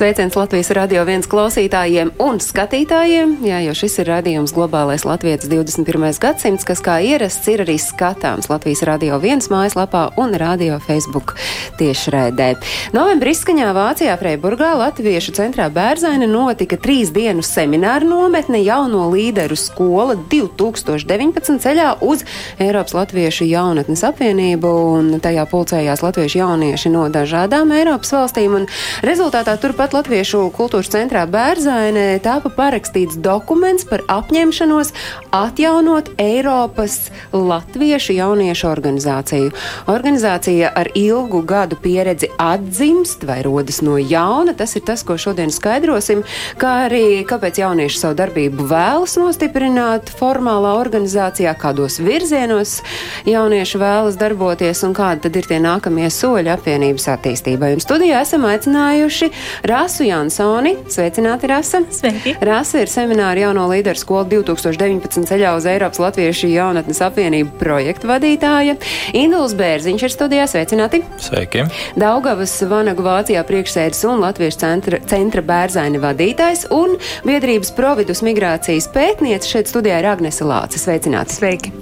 Sveiciens Latvijas radio viens klausītājiem un skatītājiem. Jā, jo šis ir radījums Globālais Latvijas 21. gadsimts, kas kā ierasts ir arī skatāms Latvijas radio viens mājaslapā un radio Facebook tiešraidē. Novembrī izskaņā Vācijā Freiburgā Latviešu centrā Bērzaina notika trīs dienu semināru nometne jauno līderu skola 2019 ceļā uz Eiropas Latviešu jaunatnes apvienību, un tajā pulcējās latviešu jaunieši no dažādām Eiropas valstīm. un Rezultātā turpat Latviešu kultūras centrā Bērzainē tāpa parakstīts dokuments par apņemšanos atjaunot Eiropas Latviešu jauniešu organizāciju. Organizācija ar ilgu gadu pieredzi atzimst vai rodas no jauna. Tas ir tas, ko šodien skaidrosim, kā arī kāpēc jaunieši savu darbību vēlas nostiprināt formālā organizācijā, kādos virzienos jaunieši vēlas darboties un kādi tad ir tie nākamie soļi apvienības attīstībai. Un studijā esam aicinājuši Rasu Jansoni. Sveicināti, Rasa! Sveiki! Rasa ir semināra jauno līderu skola 2019 ceļā uz Eiropas Latviešu jaunatnes apvienību projektu vadītāja. Induls Bērziņš ir studijā. Sveicināti! Sveiki! Daugavas Vanagu Vācijā priekšsēdis un Latviešu centra, centra bērzaina vadītājs un biedrības providus migrācijas pētniece šeit studijā ir Agnese Lāce. Sveicināti! Sveiki!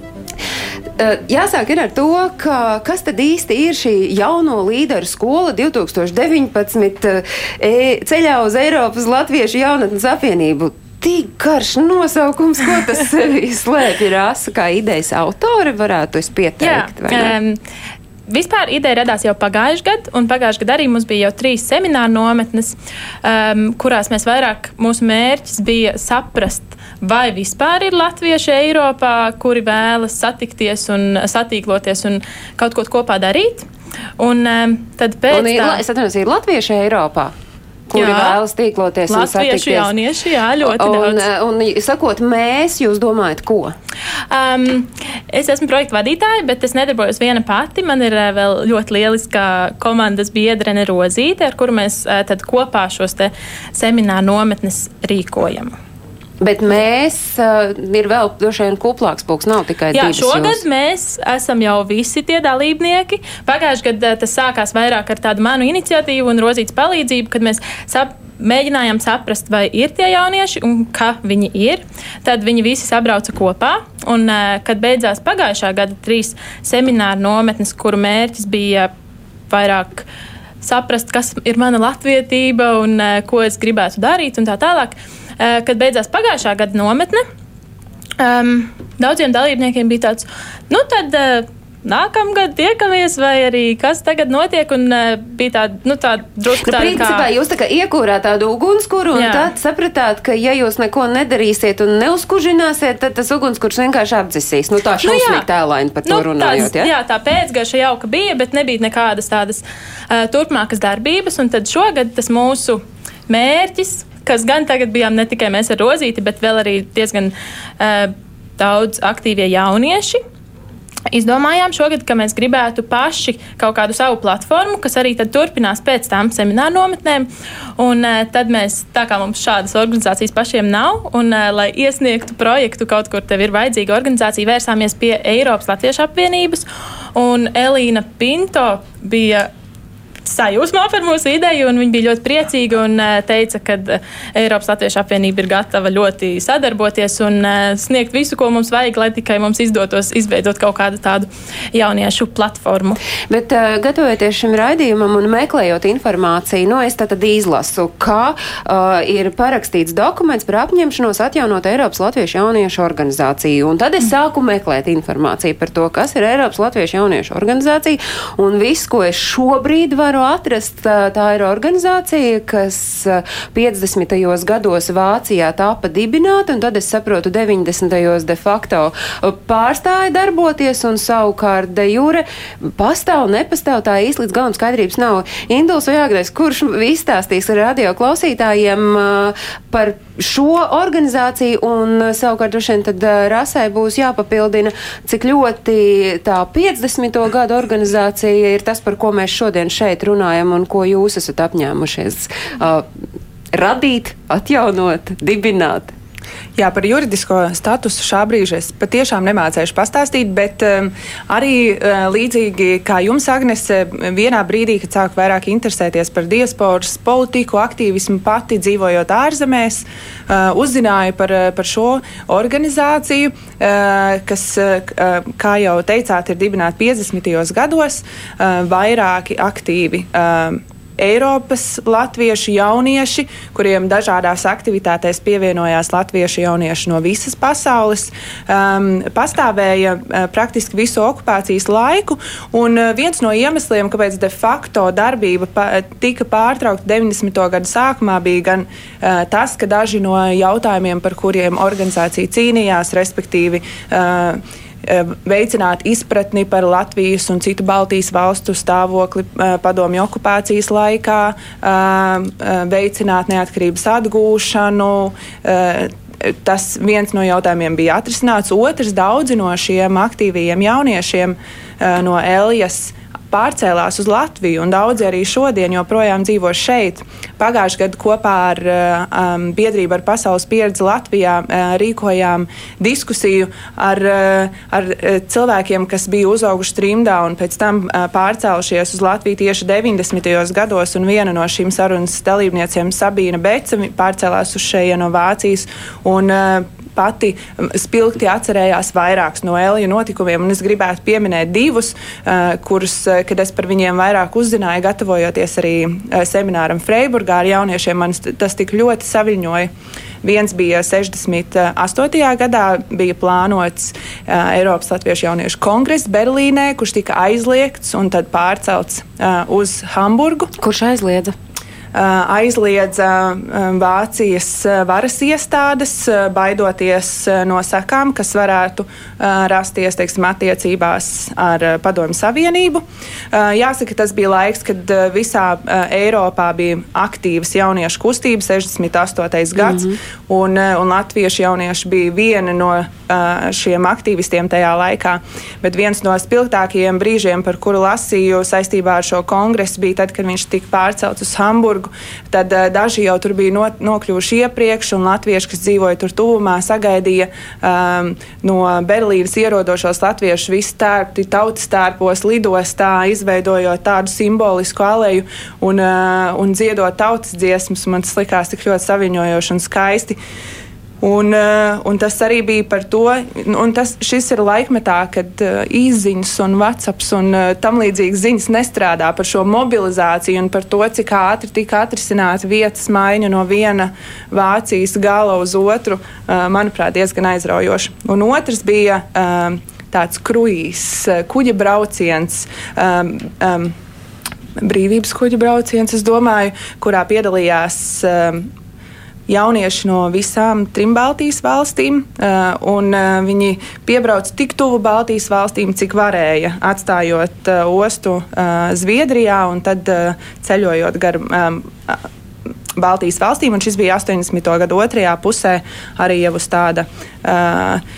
Jāsāk ir ar to, ka, kas tad īsti ir šī jauno līderu skola 2019 uh, e, ceļā uz Eiropas Latviešu jaunatnes apvienību. Tik garš nosaukums, ko tas slēpj, rasa kā idejas autori, varētu es pieteikt. ne? um, Vispār ideja radās jau pagājušajā gadā, un pagājušajā gadā arī mums bija jau trīs semināru nometnes, um, kurās mēs vairāk mūsu mērķis bija saprast, vai vispār ir latvieši Eiropā, kuri vēlas satikties un satīkloties un kaut ko kopā darīt. Un um, tad pēc Un ir, tam es atceros, ir latvieši Eiropā, kuri Jā. vēlas tīkloties latviešu satikties. jaunieši, jā, ļoti un, daudz. un, un, sakot, mēs, jūs domājat, ko? Um, es esmu projekta vadītāja, bet es nedarbojos viena pati. Man ir uh, vēl ļoti lieliska komandas biedrene Rozīte, ar kuru mēs tad kopā šos te semināru nometnes rīkojam. Bet mēs uh, ir vēl droši vien kuplāks pulks, nav tikai Jā, divas šogad jūs. mēs esam jau visi tie dalībnieki. Pagājušajā gadā tas sākās vairāk ar tādu manu iniciatīvu un rozītas palīdzību, kad mēs sap, mēģinājām saprast, vai ir tie jaunieši un ka viņi ir. Tad viņi visi sabrauca kopā. Un, eh, kad beidzās pagājušā gada trīs semināru nometnes, kuru mērķis bija vairāk saprast, kas ir mana latvietība un eh, ko es gribētu darīt un tā tālāk. Eh, Kad beidzās pagājušā gada nometne, um, daudziem dalībniekiem bija tāds, nu tad. Uh, Nākamgad tiekamies, vai arī kas tagad notiek, un uh, bija tāda, nu, tāda drusku Nu, tāda principā jūs tā kā iekūrāt tādu ugunskura, un Jā. tad sapratāt, ka ja jūs neko nedarīsiet un neuzkužināsiet, tad tas ugunskurs vienkārši apdzisīs. Nu tā Nu, šausmīgi tēlaini par to Nu, runājot. tāds, Ja? jā, tā pēcgaša jauka bija, bet nebija nekādas tādas uh, turpmākas darbības. Un tad šogad tas mūsu mērķis, kas gan tagad bijām ne tikai mēs ar Rozīti, bet vēl arī diezgan uh, daudz aktīvie jaunieši. Izdomājām šogad, ka mēs gribētu paši kaut kādu savu platformu, kas arī turpinās pēc tam semināru nometnēm. Un, eh, tad mēs, tā kā mums šādas organizācijas pašiem nav, un eh, lai iesniegtu projektu kaut kur tev ir vajadzīga organizācija, vērsāmies pie Eiropas Latviešu apvienības. Un Elīna Pinto bija sajūsmā par mūsu ideju, un viņi bija ļoti priecīgi un eh, teica, ka eh, Eiropas Latviešu apvienība ir gatava ļoti sadarboties un eh, sniegt visu, ko mums vajag, lai tikai mums izdotos izveidot kaut kādu tādu jauniešu platformu. Bet uh, gatavoties šim raidījumam un meklējot informāciju, no es tad izlasu, ka uh, ir parakstīts dokuments par apņemšanos atjaunot Eiropas Latviešu jauniešu organizāciju. Un tad es sāku meklēt informāciju par to, kas ir Eiropas Latviešu jauniešu organizācija. Un viss, ko es šobrīd varu atrast, tā, ir organizācija, kas uh, 50. gados Vācijā tāpa dibināta, un tad es saprotu, 90. de facto pārstāja darboties, un savukārt de jure pastāv, nepastāv, tā īsti līdz galam skaidrības nav. Induls vai Agnes, kurš izstāstīs radio klausītājiem par šo organizāciju un savukārt droši vien tad rasai būs jāpapildina, cik ļoti tā 50. gadu organizācija ir tas, par ko mēs šodien šeit runājam un ko jūs esat apņēmušies uh, radīt, atjaunot, dibināt. Jā, par juridisko statusu šā brīža es patiešām nemācēšu pastāstīt, bet um, arī uh, līdzīgi kā jums, Agnese, vienā brīdī, kad sāku vairāk interesēties par diasporas politiku, aktīvismu pati dzīvojot ārzemēs, uh, uzzināju par, uh, par šo organizāciju, uh, kas, uh, kā jau teicāt, ir dibināta 50. gados, uh, vairāki aktīvi. Uh, Eiropas latviešu jaunieši, kuriem dažādās aktivitātēs pievienojās latviešu jaunieši no visas pasaules, um, pastāvēja uh, praktiski visu okupācijas laiku. Un uh, viens no iemesliem, kāpēc de facto darbība pa, tika pārtraukta 90. gada sākumā, bija gan uh, tas, ka daži no jautājumiem, par kuriem organizācija cīnījās, respektīvi, uh, veicināt izpratni par Latvijas un citu Baltijas valstu stāvokli eh, padomju okupācijas laikā, eh, veicināt neatkarības atgūšanu. Tas viens no jautājumiem bija atrisināts. Otrs, daudzi no šiem aktīvajiem jauniešiem no Elijas pārcēlās uz Latviju, un daudzi arī šodien joprojām dzīvo šeit. Pagājušajā gadā kopā ar um, biedrību ar pasaules pieredzi Latvijā uh, rīkojām diskusiju ar, uh, ar cilvēkiem, kas bija uzauguši trimdā un pēc tam uh, pārcēlušies uz Latviju tieši 90. gados, un viena no šīm sarunas dalībniecēm, Sabīna Beca, pārcēlās uz šejienu no Vācijas. Un, uh, pati spilgti atcerējās vairākus no Elija notikumiem, un es gribētu pieminēt divus, kurus, kad es par viņiem vairāk uzzināju, gatavojoties arī semināram Freiburgā ar jauniešiem, man tas tik ļoti saviņoja. Viens bija 68. gadā, bija plānots uh, Eiropas Latviešu jauniešu kongress Berlīnē, kurš tika aizliegts un tad pārcelts uh, uz Hamburgu. Kurš aizliedza? Aizliedza Vācijas varas iestādes, baidoties no sekām, kas varētu rasties teiksim, attiecībās ar Padomju Savienību. Jāsaka, tas bija laiks, kad visā Eiropā bija aktīvas jauniešu kustības, 68. gads, mm -hmm. un, un latviešu jaunieši bija viena no šiem aktīvistiem tajā laikā. Bet viens no spilgtākajiem brīžiem, par kuru lasīju saistībā ar šo kongresu, bija tad, kad viņš tika pārcelts uz Hamburgu Luksemburgu, tad uh, daži jau tur bija no, nokļuvuši iepriekš, un latvieši, kas dzīvoja tur tuvumā, sagaidīja um, no Berlīnas ierodošos latviešus visi tērpti tautas tērpos, lidostā, izveidojot tādu simbolisku aleju un, uh, un dziedot tautas dziesmas. Man tas likās tik ļoti saviņojoši un skaisti. Un, uh, un tas arī bija par to, un tas, šis ir laikmetā, kad uh, īsiņas un WhatsApp un uh, tam līdzīgas ziņas nestrādā par šo mobilizāciju un par to, cik ātri tika atrisināta vietas maiņa no viena Vācijas gala uz otru, manuprāt, diezgan aizraujoši. Un otrs bija tāds kruīzs, kuģa brauciens. Um, um, Brīvības kuģa brauciens, es domāju, kurā piedalījās um, jaunieši no visām trim Baltijas valstīm, uh, un uh, viņi piebrauca tik tuvu Baltijas valstīm, cik varēja, atstājot uh, ostu Zviedrijā un tad ceļojot gar um, Baltijas valstīm, un šis bija 80. gada otrajā pusē arī jau uz tāda uh,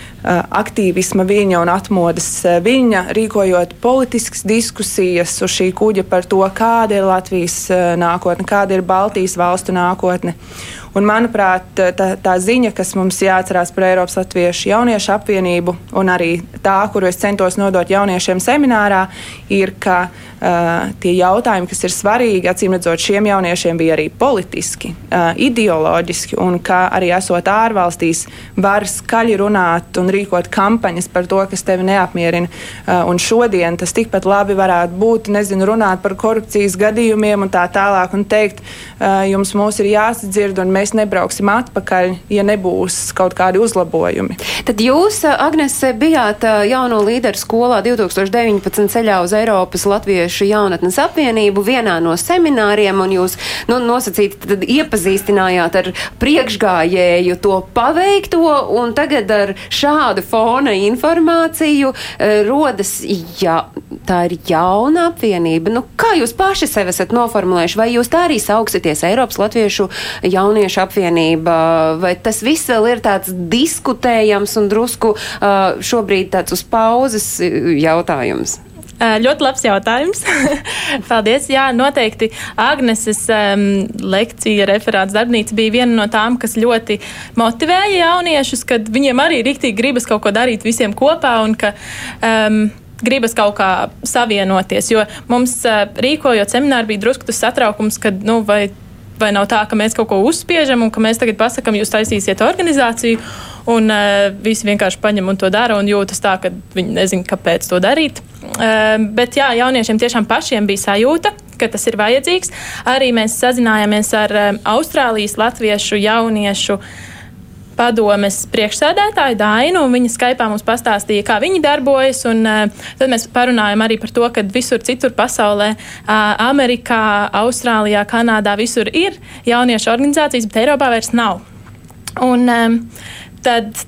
aktīvisma viņa un atmodas viņa, rīkojot politiskas diskusijas uz šī kuģa par to, kāda ir Latvijas nākotne, kāda ir Baltijas valstu nākotne. Un, manuprāt, tā, tā ziņa, kas mums jāatcerās par Eiropas Latviešu jauniešu apvienību, un arī tā, kuru es centos nodot jauniešiem seminārā, ir, ka uh, tie jautājumi, kas ir svarīgi, acīm redzot, šiem jauniešiem bija arī politiski, uh, ideoloģiski, un ka arī esot ārvalstīs, var skaļi runāt un rīkot kampaņas par to, kas tevi neapmierina. Uh, un šodien tas tikpat labi varētu būt, nezinu, runāt par korupcijas gadījumiem un tā tālāk, un teikt, uh, jums mūs ir jāsadzird, un mēs nebrauksim atpakaļ, ja nebūs kaut kādi uzlabojumi. Tad jūs, Agnes, bijāt jauno līderu skolā 2019 ceļā uz Eiropas Latviešu jaunatnes apvienību vienā no semināriem, un jūs nu, nosacīt, tad iepazīstinājāt ar priekšgājēju to paveikto, un tagad ar šā, šādu fona informāciju rodas, ja tā ir jauna apvienība. Nu, kā jūs paši sevi esat noformulējuši? Vai jūs tā arī sauksieties Eiropas Latviešu jauniešu apvienība? Vai tas viss vēl ir tāds diskutējams un drusku šobrīd tāds uz pauzes jautājums? Ļoti labs jautājums. Paldies. Jā, noteikti Agneses um, lekcija, referāts darbnīca bija viena no tām, kas ļoti motivēja jauniešus, kad viņiem arī riktīgi gribas kaut ko darīt visiem kopā un ka um, gribas kaut kā savienoties. Jo mums rīkojot semināru bija drusku tas satraukums, ka, nu, vai, vai nav tā, ka mēs kaut ko uzspiežam un ka mēs tagad pasakam, jūs taisīsiet organizāciju. Un uh, visi vienkārši paņem un to dara un jūtas tā, ka viņi nezina, kāpēc to darīt. Uh, bet jā, jauniešiem tiešām pašiem bija sajūta, ka tas ir vajadzīgs. Arī mēs sazinājāmies ar um, Austrālijas latviešu jauniešu padomes priekšsēdētāju Dainu, un viņa Skypā mums pastāstīja, kā viņi darbojas. Un, uh, tad mēs parunājam arī par to, ka visur citur pasaulē, uh, Amerikā, Austrālijā, Kanādā, visur ir jauniešu organizācijas, bet Eiropā vairs nav. Un, um, tad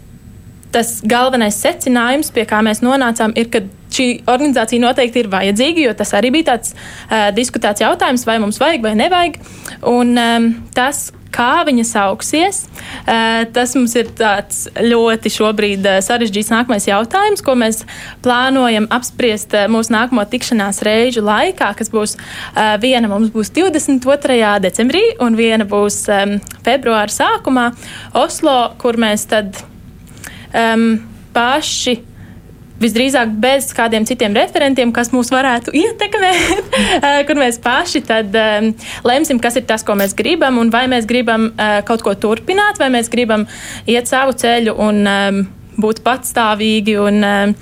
tas galvenais secinājums, pie kā mēs nonācām, ir, ka šī organizācija noteikti ir vajadzīga, jo tas arī bija tāds uh, diskutēts jautājums, vai mums vajag vai nevajag. Un um, tas, kā viņa sauksies, uh, tas mums ir tāds ļoti šobrīd sarežģīts nākamais jautājums, ko mēs plānojam apspriest mūsu nākamo tikšanās reižu laikā, kas būs viena mums būs 22. decembrī un viena būs februāra sākumā Oslo, kur mēs tad um, paši visdrīzāk bez kādiem citiem referentiem, kas mūs varētu ietekmēt, uh, kur mēs paši tad um, lemsim, kas ir tas, ko mēs gribam, un vai mēs gribam uh, kaut ko turpināt, vai mēs gribam iet savu ceļu un um, būt patstāvīgi un um,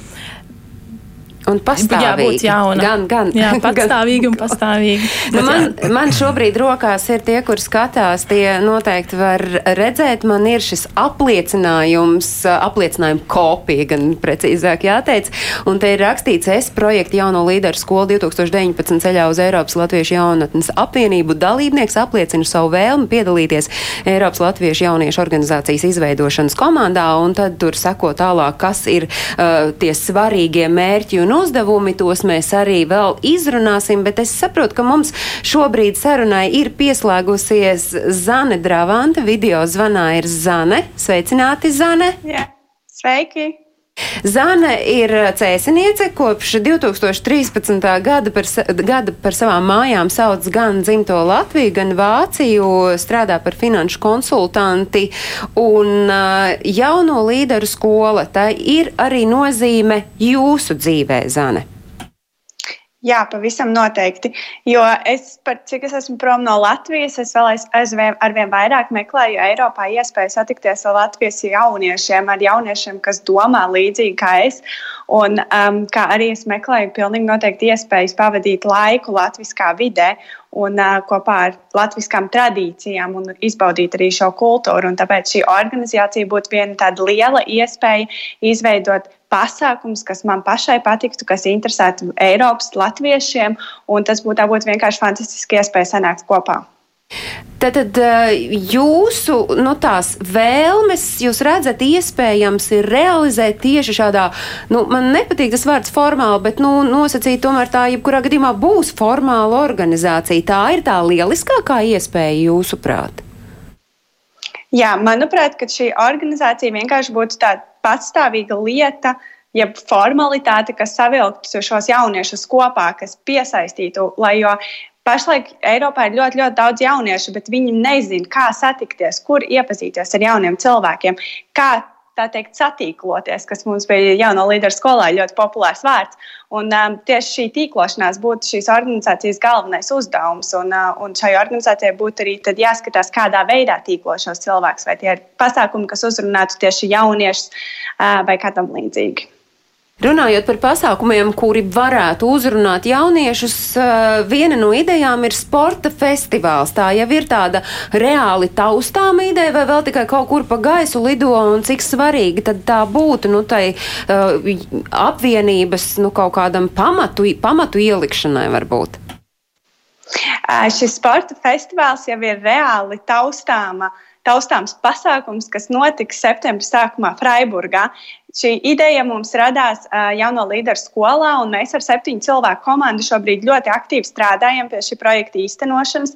Un pastāvīgi. Jā, būt jauna. Gan, gan. Jā, patstāvīgi un pastāvīgi. nu, man, man šobrīd rokās ir tie, kur skatās, tie noteikti var redzēt. Man ir šis apliecinājums, apliecinājuma kopija, gan precīzāk jāteic. Un te ir rakstīts es projektu jauno līderu skolu 2019 ceļā uz Eiropas Latviešu jaunatnes apvienību. Dalībnieks apliecina savu vēlmi piedalīties Eiropas Latviešu jauniešu organizācijas izveidošanas komandā, un tad tur seko tālāk, kas ir uh, tie svarīgie mērķi un un uzdevumi, tos mēs arī vēl izrunāsim, bet es saprotu, ka mums šobrīd sarunai ir pieslēgusies Zane Dravante, video zvanā ir Zane. Sveicināti, Zane! Jā, sveiki! Zana ir cēsiniece, kopš 2013. gada par, gada par savām mājām sauc gan dzimto Latviju, gan Vāciju, strādā par finanšu konsultanti un jauno līderu skola. Tā ir arī nozīme jūsu dzīvē, Zane. Jā, pavisam noteikti. Jo es, par, cik es esmu prom no Latvijas, es vēl aizvien, arvien vairāk meklēju Eiropā iespēju satikties ar Latvijas jauniešiem, ar jauniešiem, kas domā līdzīgi kā es. Un um, kā arī es meklēju pilnīgi noteikti iespējas pavadīt laiku latviskā vidē un uh, kopā ar latviskām tradīcijām un izbaudīt arī šo kultūru. Un tāpēc šī organizācija būtu viena tāda liela iespēja izveidot pasākums, kas man pašai patiktu, kas interesētu Eiropas latviešiem, un tas būtu būt vienkārši fantastiski iespēja sanākt kopā. Tad jūsu nu, tās vēlmes, jūs redzat, iespējams ir realizēt tieši šādā, nu, man nepatīk tas vārds formāli, bet nu, nosacīt tomēr tā, jebkurā gadījumā būs formāla organizācija. Tā ir tā lieliskākā iespēja jūsuprāt. Jā, manuprāt, šī organizācija vienkārši būtu tāda patstāvīga lieta, jeb formalitāte, kas savilktu šos jauniešus kopā, kas piesaistītu, lai jo Pašlaik Eiropā ir ļoti, ļoti daudz jauniešu, bet viņi nezina, kā satikties, kur iepazīties ar jauniem cilvēkiem, kā tā teikt, satīkloties, kas mums bija jauno līderu skolā ļoti populārs vārds. Un, um, tieši šī tīklošanās būtu šīs organizācijas galvenais uzdevums. Un, uh, un šai organizācijai būtu arī jāskatās, kādā veidā tīklo šos cilvēkus, vai tie ir pasākumi, kas uzrunātu tieši jauniešus uh, vai kā tam līdzīgi. Runājot par pasākumiem, kuri varētu uzrunāt jauniešus, eh, viena no idejām ir sporta festivāls. Tā jau ir tāda reāli taustāma ideja, vai vēl tikai kaut kur pa gaisu lido, un cik svarīgi tad tā būtu, nu, tai uh, apvienības, nu, kaut kādam pamatu, pamatu ielikšanai varbūt. Šis sporta festivāls jau ir reāli taustāma taustāms pasākums, kas notiks septembra sākumā Freiburgā. Šī ideja mums radās jauno līderu skolā, un mēs ar septiņu cilvēku komandu šobrīd ļoti aktīvi strādājam pie šī projekta īstenošanas.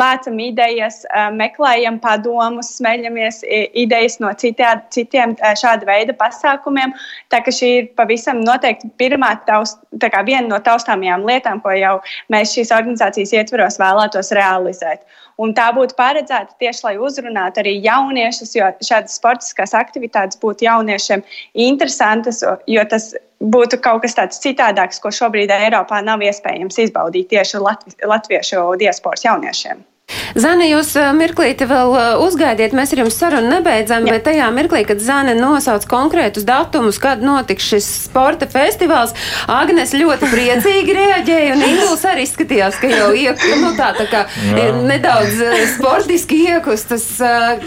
Vācam idejas, meklējam padomus, smeļamies idejas no citā, citiem šāda veida pasākumiem. Tā ka šī ir pavisam noteikti pirmā taust, viena no taustāmajām lietām, ko jau mēs šīs organizācijas ietvaros vēlētos realizēt. Un tā būtu paredzēta tieši, lai uzrunātu arī jauniešus, jo šādas sportiskās aktivitātes būtu jauniešiem interesantas, jo tas būtu kaut kas tāds citādāks, ko šobrīd Eiropā nav iespējams izbaudīt tieši latvi, latviešu diasporas jauniešiem. Zani, jūs eh, mirklīti vēl eh, uzgaidiet, mēs ar jums sarunu nebeidzam, Jā. bet tajā mirklī, kad Zane nosauc konkrētus datumus, kad notiks šis sporta festivāls, Agnes ļoti priecīgi reaģēja un Ingūls arī izskatījās, ka jau iek, nu, tā, tā kā Jā. nedaudz eh, sportiski iekustas.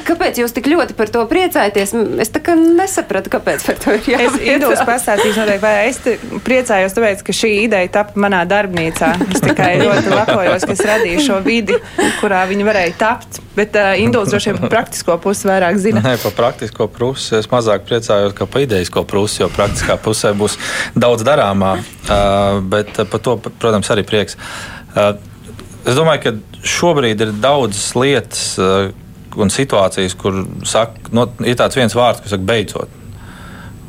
Kāpēc jūs tik ļoti par to priecājaties? Es tā kā nesapratu, kāpēc par to ir jāpriecājas. Es Ingūls pastāstīšu noteikti, vai es priecājos tāpēc, ka šī ideja tapa manā darbnīcā. Es tikai ļoti lepojos, ka es radīju šo vidi, kurā viņi varēja tapt. Bet uh, Induls droši vien par praktisko pusi vairāk zina. Nē, par praktisko pusi es mazāk priecājos kā par idejisko pusi, jo praktiskā pusē būs daudz darāmā. Uh, bet uh, par to, protams, arī prieks. Uh, es domāju, ka šobrīd ir daudzas lietas uh, un situācijas, kur saka, no, ir tāds viens vārds, kas saka beidzot.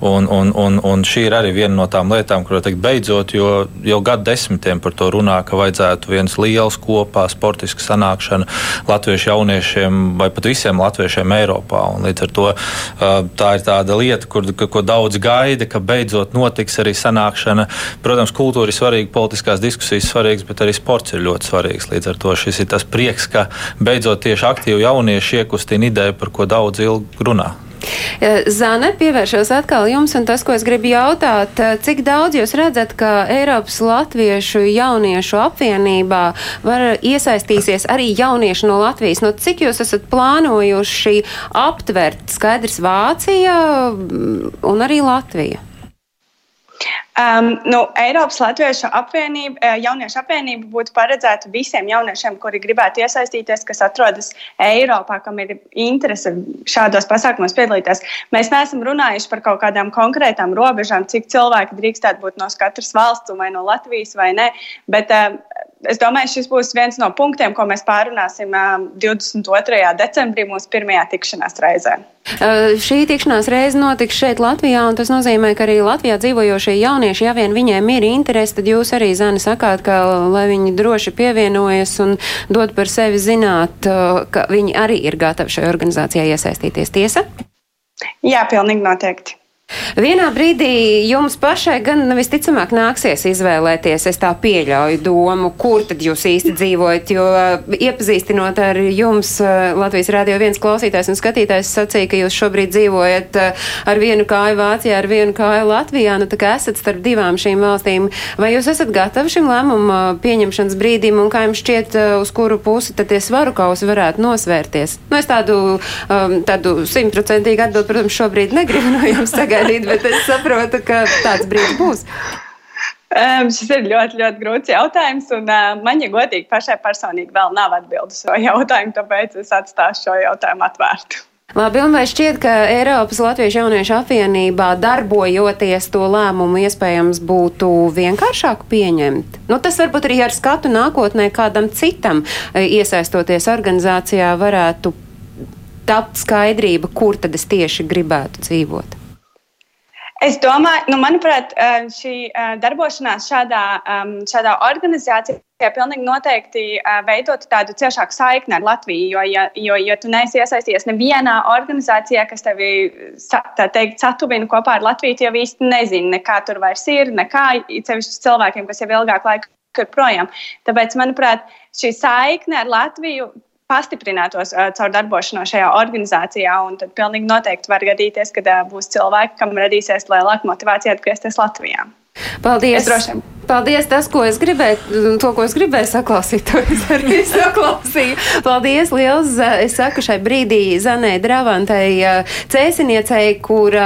Un, un, un, un šī ir arī viena no tām lietām, kurām teikt, beidzot, jo jau gadu desmitiem par to runā, ka vajadzētu viens liels kopā sportiska sanākšana latviešu jauniešiem vai pat visiem latviešiem Eiropā. Un līdz ar to tā ir tāda lieta, kur, ko daudz gaida, ka beidzot notiks arī sanākšana. Protams, kultūra ir svarīga, politiskās diskusijas svarīgas, bet arī sports ir ļoti svarīgs. Līdz ar to šis ir tas prieks, ka beidzot tieši aktīvi jaunieši iekustina ideju, par ko daudz ilgi runā. Eh, Zane, pievēršos atkal jums, un tas, ko es gribu jautāt, eh, cik daudz jūs redzat, ka Eiropas Latviešu jauniešu apvienībā var iesaistīsies arī jaunieši no Latvijas? No cik jūs esat plānojuši aptvert skaidrs Vācija mm, un arī Latvija? Um, nu, Eiropas Latviešu apvienība, eh, jauniešu apvienība būtu paredzēta visiem jauniešiem, kuri gribētu iesaistīties, kas atrodas Eiropā, kam ir interese šādos pasākumos piedalīties. Mēs neesam runājuši par kaut kādām konkrētām robežām, cik cilvēki drīkstētu būt no katras valsts, vai no Latvijas vai nē. Bet, um, es domāju, šis būs viens no punktiem, ko mēs pārunāsim 22. decembrī mūsu pirmajā tikšanās reizē. Uh, šī tikšanās reize notiks šeit Latvijā, un tas nozīmē, ka arī Latvijā dzīvojošie jaunieši, ja vien viņiem ir interesi, tad jūs arī, Zani, sakāt, ka lai viņi droši pievienojas un dod par sevi zināt, uh, ka viņi arī ir gatavi šajā organizācijā iesaistīties. Tiesa? Jā, pilnīgi noteikti. Vienā brīdī jums pašai gan visticamāk nāksies izvēlēties, es tā pieļauju domu, kur tad jūs īsti dzīvojat, jo uh, iepazīstinot ar jums, uh, Latvijas Rādio viens klausītājs un skatītājs sacīja, ka jūs šobrīd dzīvojat uh, ar vienu kāju Vācijā, ar vienu kāju Latvijā, nu tā kā esat starp divām šīm valstīm. Vai jūs esat gatavi šim lēmumu pieņemšanas brīdim un kā jums šķiet, uz kuru pusi tad tie svaru kausi varētu nosvērties? Nu, es tādu, um, tādu simtprocentīgi atbildu, protams, šobrīd negribu no jums sagaidīt sagaidīt, bet es saprotu, ka tāds brīdis būs. Um, šis ir ļoti, ļoti grūts jautājums, un uh, man, ja godīgi, pašai personīgi vēl nav atbildes šo jautājumu, tāpēc es atstāšu šo jautājumu atvērtu. Labi, un vai šķiet, ka Eiropas Latviešu jauniešu apvienībā darbojoties to lēmumu iespējams būtu vienkāršāk pieņemt? Nu, tas varbūt arī ar skatu nākotnē kādam citam iesaistoties organizācijā varētu tapt skaidrība, kur tad es tieši gribētu dzīvot. Es domāju, nu, manuprāt, šī darbošanās šādā, šādā organizācijā pilnīgi noteikti veidot tādu ciešāku saikni ar Latviju. Jo, ja, jo, ja tu neesi iesaistījies nevienā organizācijā, kas tevi teikt, satuvina kopā ar Latviju, jau īsti nezini, ne kā tur vairs ir, nekā cevišķi cilvēkiem, kas jau ilgāk laika ir projām. Tāpēc, manuprāt, šī saikne ar Latviju pastiprinātos uh, caur darbošanos šajā organizācijā. Tad pilnīgi noteikti var gadīties, ka uh, būs cilvēki, kam radīsies lielāka motivācija atgriezties Latvijā. Paldies! Paldies! Tas, ko es gribēju, to, ko es gribēju saklausīt, to es arī saklausīju. Paldies! Liels! Es saku šai brīdī Zanē Dravantai cēsiniecei, kur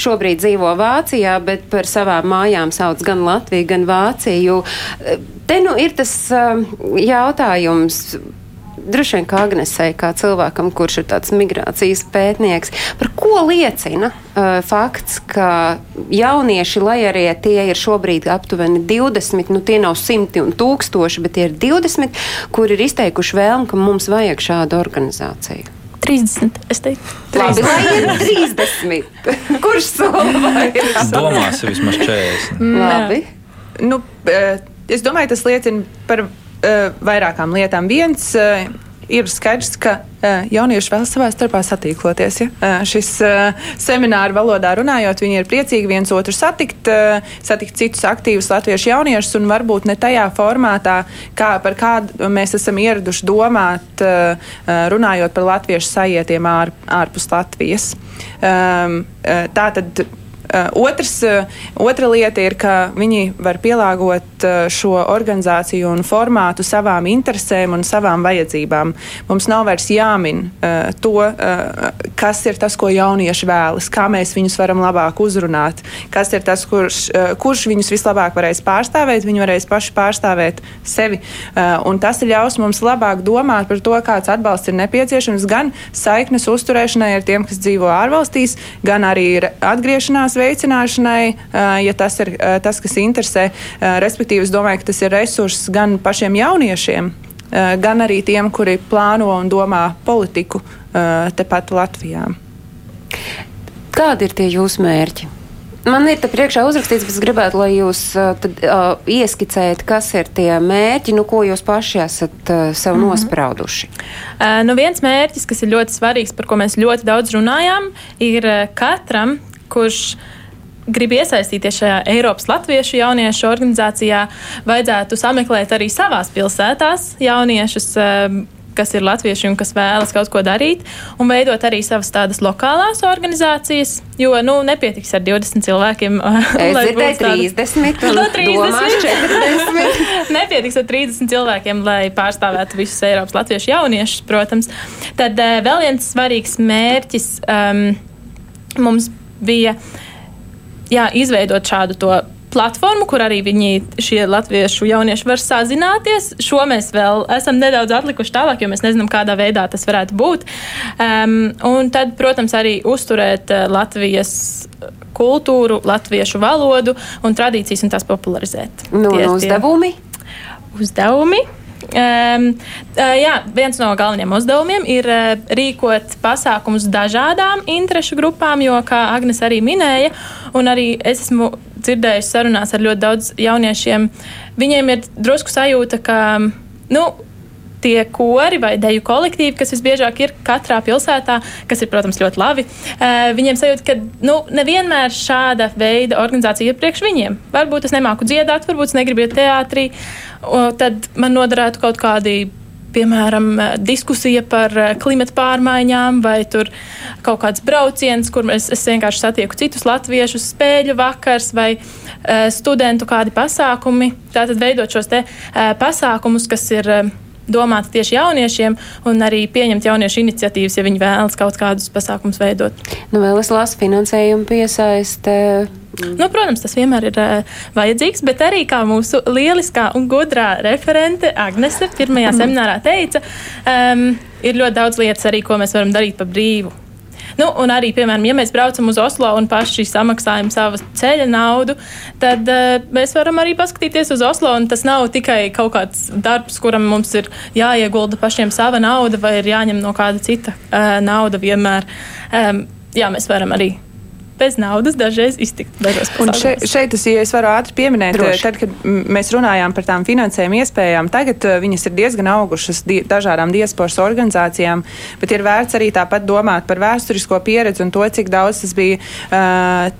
šobrīd dzīvo Vācijā, bet par savām mājām sauc gan Latviju, gan Vāciju. Te nu ir tas jautājums droši vien kā Agnesei, kā cilvēkam, kurš ir tāds migrācijas pētnieks, par ko liecina uh, fakts, ka jaunieši, lai arī tie ir šobrīd aptuveni 20, nu tie nav simti un tūkstoši, bet tie ir 20, kur ir izteikuši vēlmu, ka mums vajag šādu organizāciju. 30. Es teiktu, Labi, lai ir 30. Kurš sola vairāk? Domās vismaz 40. Labi. Nu, eh, es domāju, tas liecina par vairākām lietām. Viens uh, ir skaidrs, ka uh, jaunieši vēl savā starpā satīkloties. Ja? Uh, šis uh, semināra valodā runājot, viņi ir priecīgi viens otru satikt, satikt citus aktīvus latviešu jauniešus un varbūt ne tajā formātā, kā, par kādu mēs esam ieraduši domāt, runājot par latviešu sajietiem ār, ārpus Latvijas. Um, tā tad otrs, uh, otra lieta ir, ka viņi var pielāgot uh, šo organizāciju un formātu savām interesēm un savām vajadzībām. Mums nav vairs jāmin to, kas ir tas, ko jaunieši vēlas, kā mēs viņus varam labāk uzrunāt, kas ir tas, kurš, kurš viņus vislabāk varēs pārstāvēt. Viņi varēs paši pārstāvēt sevi. Un tas ļaus mums labāk domāt par to, kāds atbalsts ir nepieciešams gan saiknes uzturēšanai ar tiem, kas dzīvo ārvalstīs, gan arī atgriešanās veicināšanai, ja tas ir tas, kas interesē. Respektīvi, es domāju, ka tas ir resurss gan pašiem jauniešiem, gan arī tiem, kuri plāno un domā politiku tepat Latvijā. Kādi ir tie jūsu mērķi? Man ir te priekšā uzrakstīts, bet es gribētu, lai jūs uh, tad, uh, ieskicējat, kas ir tie mērķi, nu, ko jūs paši esat uh, sev mm -hmm. nosprauduši. Uh, nu, viens mērķis, kas ir ļoti svarīgs, par ko mēs ļoti daudz runājām, ir uh, katram, kurš grib iesaistīties šajā Eiropas Latviešu jauniešu organizācijā, vajadzētu sameklēt arī savās pilsētās jauniešus. Um, kas ir latvieši un kas vēlas kaut ko darīt, un veidot arī savas tādas lokālās organizācijas, jo, nu, nepietiks ar 20 cilvēkiem. Es dzirdēju 30, no 30. 40. nepietiks ar 30 cilvēkiem, lai pārstāvētu visus Eiropas latviešu jauniešus, protams. Tad uh, vēl viens svarīgs mērķis um, mums bija jā, izveidot šādu platformu, kur arī viņi, šie latviešu jaunieši, var sazināties. Šo mēs vēl esam nedaudz atlikuši tālāk, jo mēs nezinām, kādā veidā tas varētu būt. Um, un tad, protams, arī uzturēt uh, Latvijas kultūru, latviešu valodu un tradīcijas un tās popularizēt. Nu, tie, uzdevumi? Tie uzdevumi. Um, jā, viens no galvenajiem uzdevumiem ir rīkot pasākumus dažādām interešu grupām, jo, kā Agnēs arī minēja, un arī es esmu dzirdējusi sarunās ar ļoti daudz jauniešiem, viņiem ir drusku sajūta, ka. Nu, tie kori vai deju kolektīvi, kas visbiežāk ir katrā pilsētā, kas ir, protams, ļoti labi. Uh, viņiem sajūta, ka nu, nevienmēr šāda veida organizācija ir priekš viņiem. Varbūt es nemāku dziedāt, varbūt es negribu iet teātrī, tad man noderētu kaut kādi piemēram, diskusija par klimatu pārmaiņām, vai kaut kāds brauciens, kur es, es vienkārši satieku citus latviešus, spēļu vakars vai studentu kādi pasākumi. Tātad veidot šos te pasākumus, kas ir. Domāti tieši jauniešiem, un arī pieņemt jauniešu iniciatīvas, ja viņi vēlas kaut kādus pasākumus veidot. Nu, vēl es lasu finansējumu piesaiste Nu, protams, tas vienmēr ir uh, vajadzīgs, bet arī kā mūsu lieliskā un gudrā referente Agnese pirmajā seminārā teica, um, ir ļoti daudz lietas arī, ko mēs varam darīt pa brīvu. Nu, un arī, piemēram, ja mēs braucam uz Oslo un paši samaksājam savu ceļa naudu, tad uh, mēs varam arī paskatīties uz Oslo. Tas nav tikai kaut kāds darbs, kuram mums ir jāiegulda pašiem sava nauda vai ir jāņem no kāda cita uh, nauda vienmēr. Um, jā, mēs varam arī bez naudas dažreiz iztikt pasākumos. Šeit, šeit es, ja es varu ātri pieminēt, Droši. tad, kad mēs runājām par tām finansējuma iespējām, tagad uh, viņas ir diezgan augušas di dažādām diasporas organizācijām, bet ir vērts arī tāpat domāt par vēsturisko pieredzi un to, cik daudz tas bija, uh,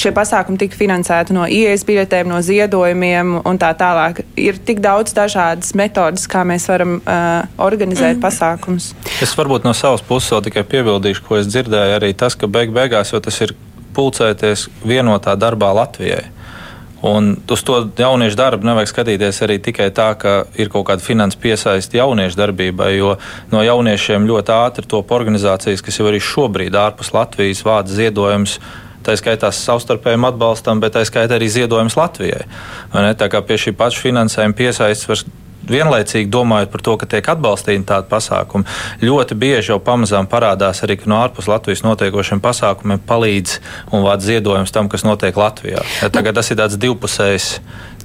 šie pasākumi tika finansēti no ieejas biļetēm, no ziedojumiem un tā tālāk. Ir tik daudz dažādas metodas, kā mēs varam uh, organizēt mm. pasākumus. Es varbūt no savas puses vēl tikai piebildīšu, ko es dzirdēju, arī tas, ka beig beigās jau tas ir pulcēties vienotā darbā Latvijai. Un uz to jauniešu darbu nevajag skatīties arī tikai tā, ka ir kaut kāda finanses piesaista jauniešu darbībai, jo no jauniešiem ļoti ātri top organizācijas, kas jau arī šobrīd ārpus Latvijas vāc ziedojumus. Tā skaitā savstarpējiem atbalstam, bet tā skaitā arī ziedojums Latvijai. Tā kā pie šī paša finansējuma piesaistes var vienlaicīgi domājot par to, ka tiek atbalstīti tādi pasākumi, ļoti bieži jau pamazām parādās arī, ka no ārpus Latvijas notiekošiem pasākumiem palīdz un vāc ziedojums tam, kas notiek Latvijā. Ja, tagad tas ir tāds divpusējs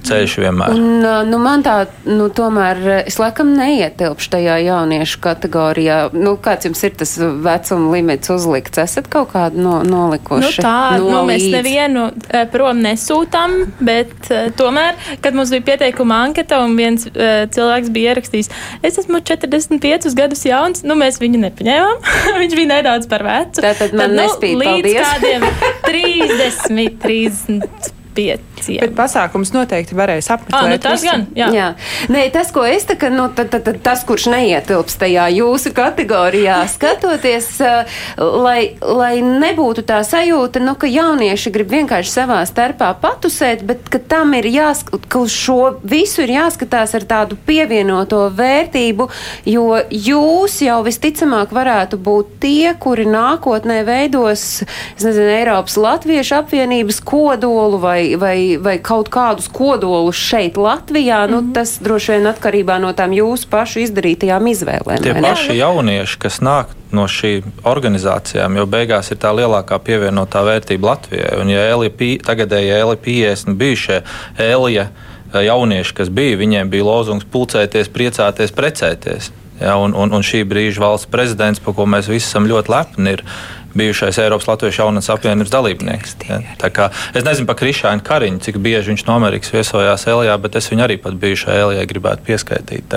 ceļš vienmēr. Un, nu, man tā, nu, tomēr es laikam neietilpšu tajā jauniešu kategorijā. Nu, kāds jums ir tas vecuma limits uzlikts? Esat kaut kādu no, nolikuši? Nu, tā, no nu, mēs nevienu prom nesūtām, bet tomēr, kad mums bija pieteikuma anketa un viens cilvēks bija ierakstījis, es esmu 45 gadus jauns, nu, mēs viņu nepaņēmām. Viņš bija nedaudz par vecu. Tātad man Tad, nu, nespīd, līdz paldies. kādiem 30, 30 pieciem. Bet pasākums noteikti varēs apmeklēt. Ah, nu tas gan, jā. jā. Nē, tas, ko es tā, nu, tad, tad, tad, tas, kurš neietilps tajā jūsu kategorijā, skatoties, lai, lai nebūtu tā sajūta, nu, ka jaunieši grib vienkārši savā starpā patusēt, bet ka tam ir jāskat, ka uz šo visu ir jāskatās ar tādu pievienoto vērtību, jo jūs jau visticamāk varētu būt tie, kuri nākotnē veidos, es nezinu, Eiropas Latviešu apvienības kodolu vai vai, vai, vai kaut kādus kodolus šeit, Latvijā, mm -hmm. nu, tas droši vien atkarībā no tām jūsu pašu izdarītajām izvēlēm. Tie paši jaunieši, kas nāk no šīm organizācijām, jo beigās ir tā lielākā pievienotā vērtība Latvijai. Un, ja Elija, tagadēja Elija 50 bijušie Elija eh, jaunieši, kas bija, viņiem bija lozungs pulcēties, priecāties, precēties. Ja, un, un, un šī brīža valsts prezidents, par ko mēs visi esam ļoti lepni, ir bijušais Eiropas Latviešu jaunatnes apvienības dalībnieks. Ja? Es nezinu par Krišānu Kariņu, cik bieži viņš no Amerikas viesojās Elijā, bet es viņu arī pat bijušajā Elijā gribētu pieskaitīt.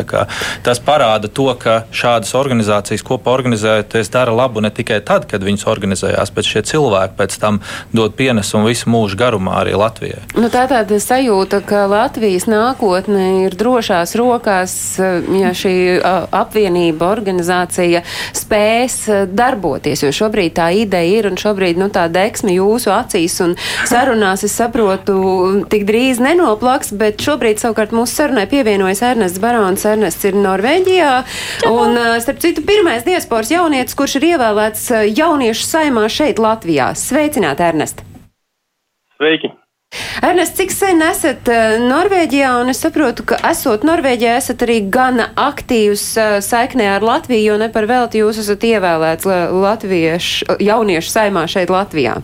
Tas parāda to, ka šādas organizācijas kopā organizējoties dara labu ne tikai tad, kad viņas organizējās, bet šie cilvēki pēc tam dod pienesumu visu mūžu garumā arī Latvijai. Nu, tā tāda sajūta, ka Latvijas nākotne ir drošās rokās, ja šī apvienība, organizācija spēs darboties, jo šobrīd tā tā ideja ir un šobrīd nu, tā deksme jūsu acīs un sarunās, es saprotu, tik drīz nenoplaks, bet šobrīd savukārt mūsu sarunai pievienojas Ernests Barons. Ernests ir Norvēģijā un, starp citu, pirmais diasporas jaunietis, kurš ir ievēlēts jauniešu saimā šeit Latvijā. Sveicināt, Ernest! Sveiki! Ernest, cik sen esat uh, Norvēģijā, un es saprotu, ka esot Norvēģijā, esat arī gana aktīvs uh, saiknē ar Latviju, jo ne par velti jūs esat ievēlēts latviešu, jauniešu saimā šeit Latvijā.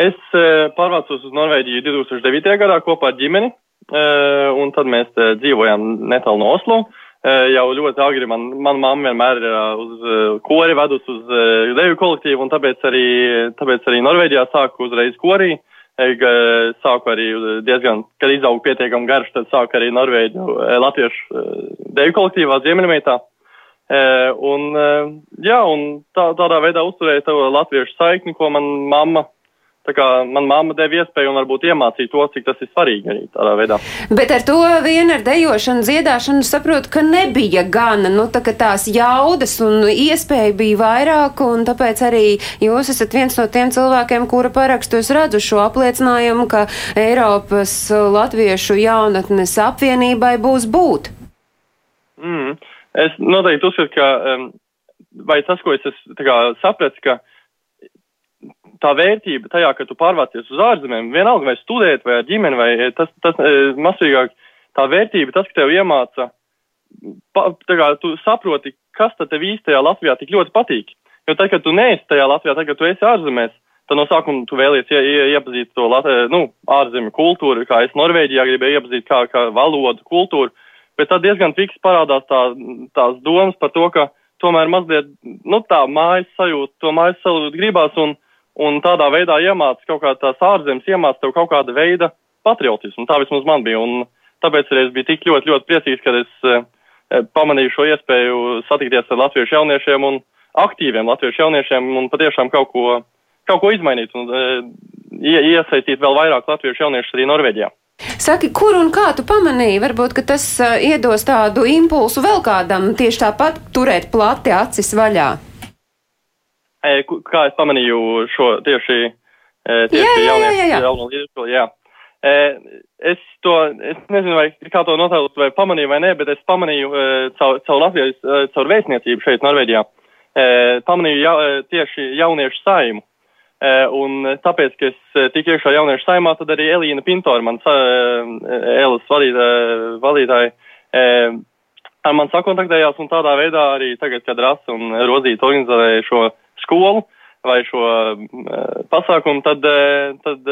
Es uh, pārvācos uz Norvēģiju 2009. gadā kopā ar ģimeni, un tad mēs dzīvojām netālu no Oslo. Jau ļoti agri man, man mamma vienmēr ir uz kori vedus uz deju kolektīvu, un tāpēc arī, tāpēc arī Norvēģijā sāku uzreiz korī. Uh, sāku arī diezgan, kad izaugu pietiekami garš, tad sāku arī Norvēģu latviešu deju kolektīvā Ziemeļmeitā. Un, jā, un tā, tādā veidā uzturēju to latviešu saikni, ko man mamma Tā kā man mamma deva iespēju un varbūt iemācīja to, cik tas ir svarīgi arī tādā veidā. Bet ar to vien ar dejošanu, dziedāšanu saprotu, ka nebija gana, nu tā kā tās jaudas un iespēja bija vairāk, un tāpēc arī jūs esat viens no tiem cilvēkiem, kura parakstu es redzu šo apliecinājumu, ka Eiropas Latviešu jaunatnes apvienībai būs būt. Mm, es noteikti uzskatu, ka, um, vai tas, ko es, es sapratu, ka tā vērtība tajā, ka tu pārvācies uz ārzemēm, vienalga vai studēt, vai ar ģimeni, vai tas, tas e, masīgāk, tā vērtība, tas, ka tev iemāca, pa, tā kā tu saproti, kas tad tev īstajā Latvijā tik ļoti patīk. Jo tad, kad tu neesi tajā Latvijā, tad, kad tu esi ārzemēs, tad no sākuma tu vēlies ie, ie, iepazīt to Lat nu, ārzemju kultūru, kā es Norvēģijā gribēju iepazīt kā, kā valodu, kultūru, bet tad diezgan fiks parādās tā, tās domas par to, ka tomēr mazliet, nu tā mājas sajūta, to mājas sajūta gribās un, un tādā veidā iemāca kaut kā tās ārzemes, iemāca tev kaut kāda veida patriotismu. Tā vismaz man bija, un tāpēc arī es biju tik ļoti, ļoti priecīgs, kad es e, pamanīju šo iespēju satikties ar latviešu jauniešiem un aktīviem latviešu jauniešiem un patiešām kaut ko, kaut ko izmainīt un e, iesaistīt vēl vairāk latviešu jauniešus arī Norvēģijā. Saki, kur un kā tu pamanīji? Varbūt, ka tas uh, iedos tādu impulsu vēl kādam tieši tāpat turēt plati acis vaļā. Kā es pamanīju šo tieši, e, tieši jā, jā, jā, jā. jauno līdzekļu, jā. E, es to, es nezinu, vai kā to notēlot, vai pamanīju vai nē, bet es pamanīju caur, caur Latvijas, caur vēstniecību šeit Norvēģijā. Pamanīju ja, tieši jauniešu saimu. Un tāpēc, ka es tik iekšā jauniešu saimā, tad arī Elīna Pintora, mans Elas vadītāja, ar mani sakontaktējās un tādā veidā arī tagad, kad Rasa un Rozīta organizēja šo skolu vai šo pasākumu, tad, tad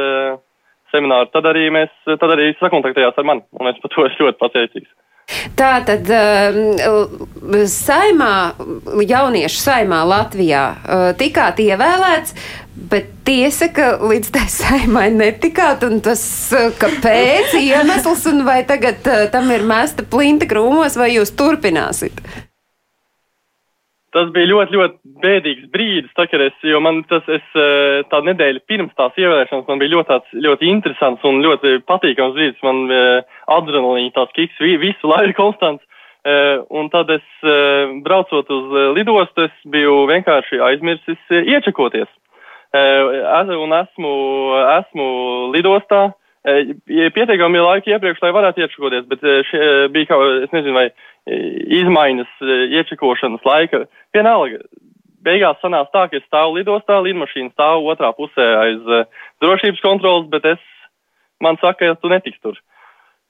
semināru, tad arī mēs, tad arī sakontaktējās ar mani un es par to esmu ļoti pateicīgs. Tā tad uh, saimā, jauniešu saimā Latvijā tikāt ievēlēts, bet tiesa, ka līdz tai saimai netikāt, un tas kāpēc iemesls, un vai tagad tam ir mesta plinta krūmos, vai jūs turpināsit? Tas bija ļoti, ļoti bēdīgs brīdis, tā, es, jo man tas, es, eh, tā nedēļa pirms tās ievēlēšanas man bija ļoti, tāds, ļoti interesants un ļoti patīkams brīdis. Man uh, adrenalīna tās kiks visu laiku konstants. Uh, un tad es, braucot uz lidostu, es biju vienkārši aizmirsis iečakoties. Un esmu, esmu lidostā pietiekami laika iepriekš, lai varētu iečakoties, bet šie, bija kaut, es nezinu, vai izmaiņas iečakošanas laika. Vienalga, beigās sanāca tā, ka es stāvu lidostā, lidmašīna stāv otrā pusē aiz uh, drošības kontrolas, bet es, man saka, ka tu netiksi tur.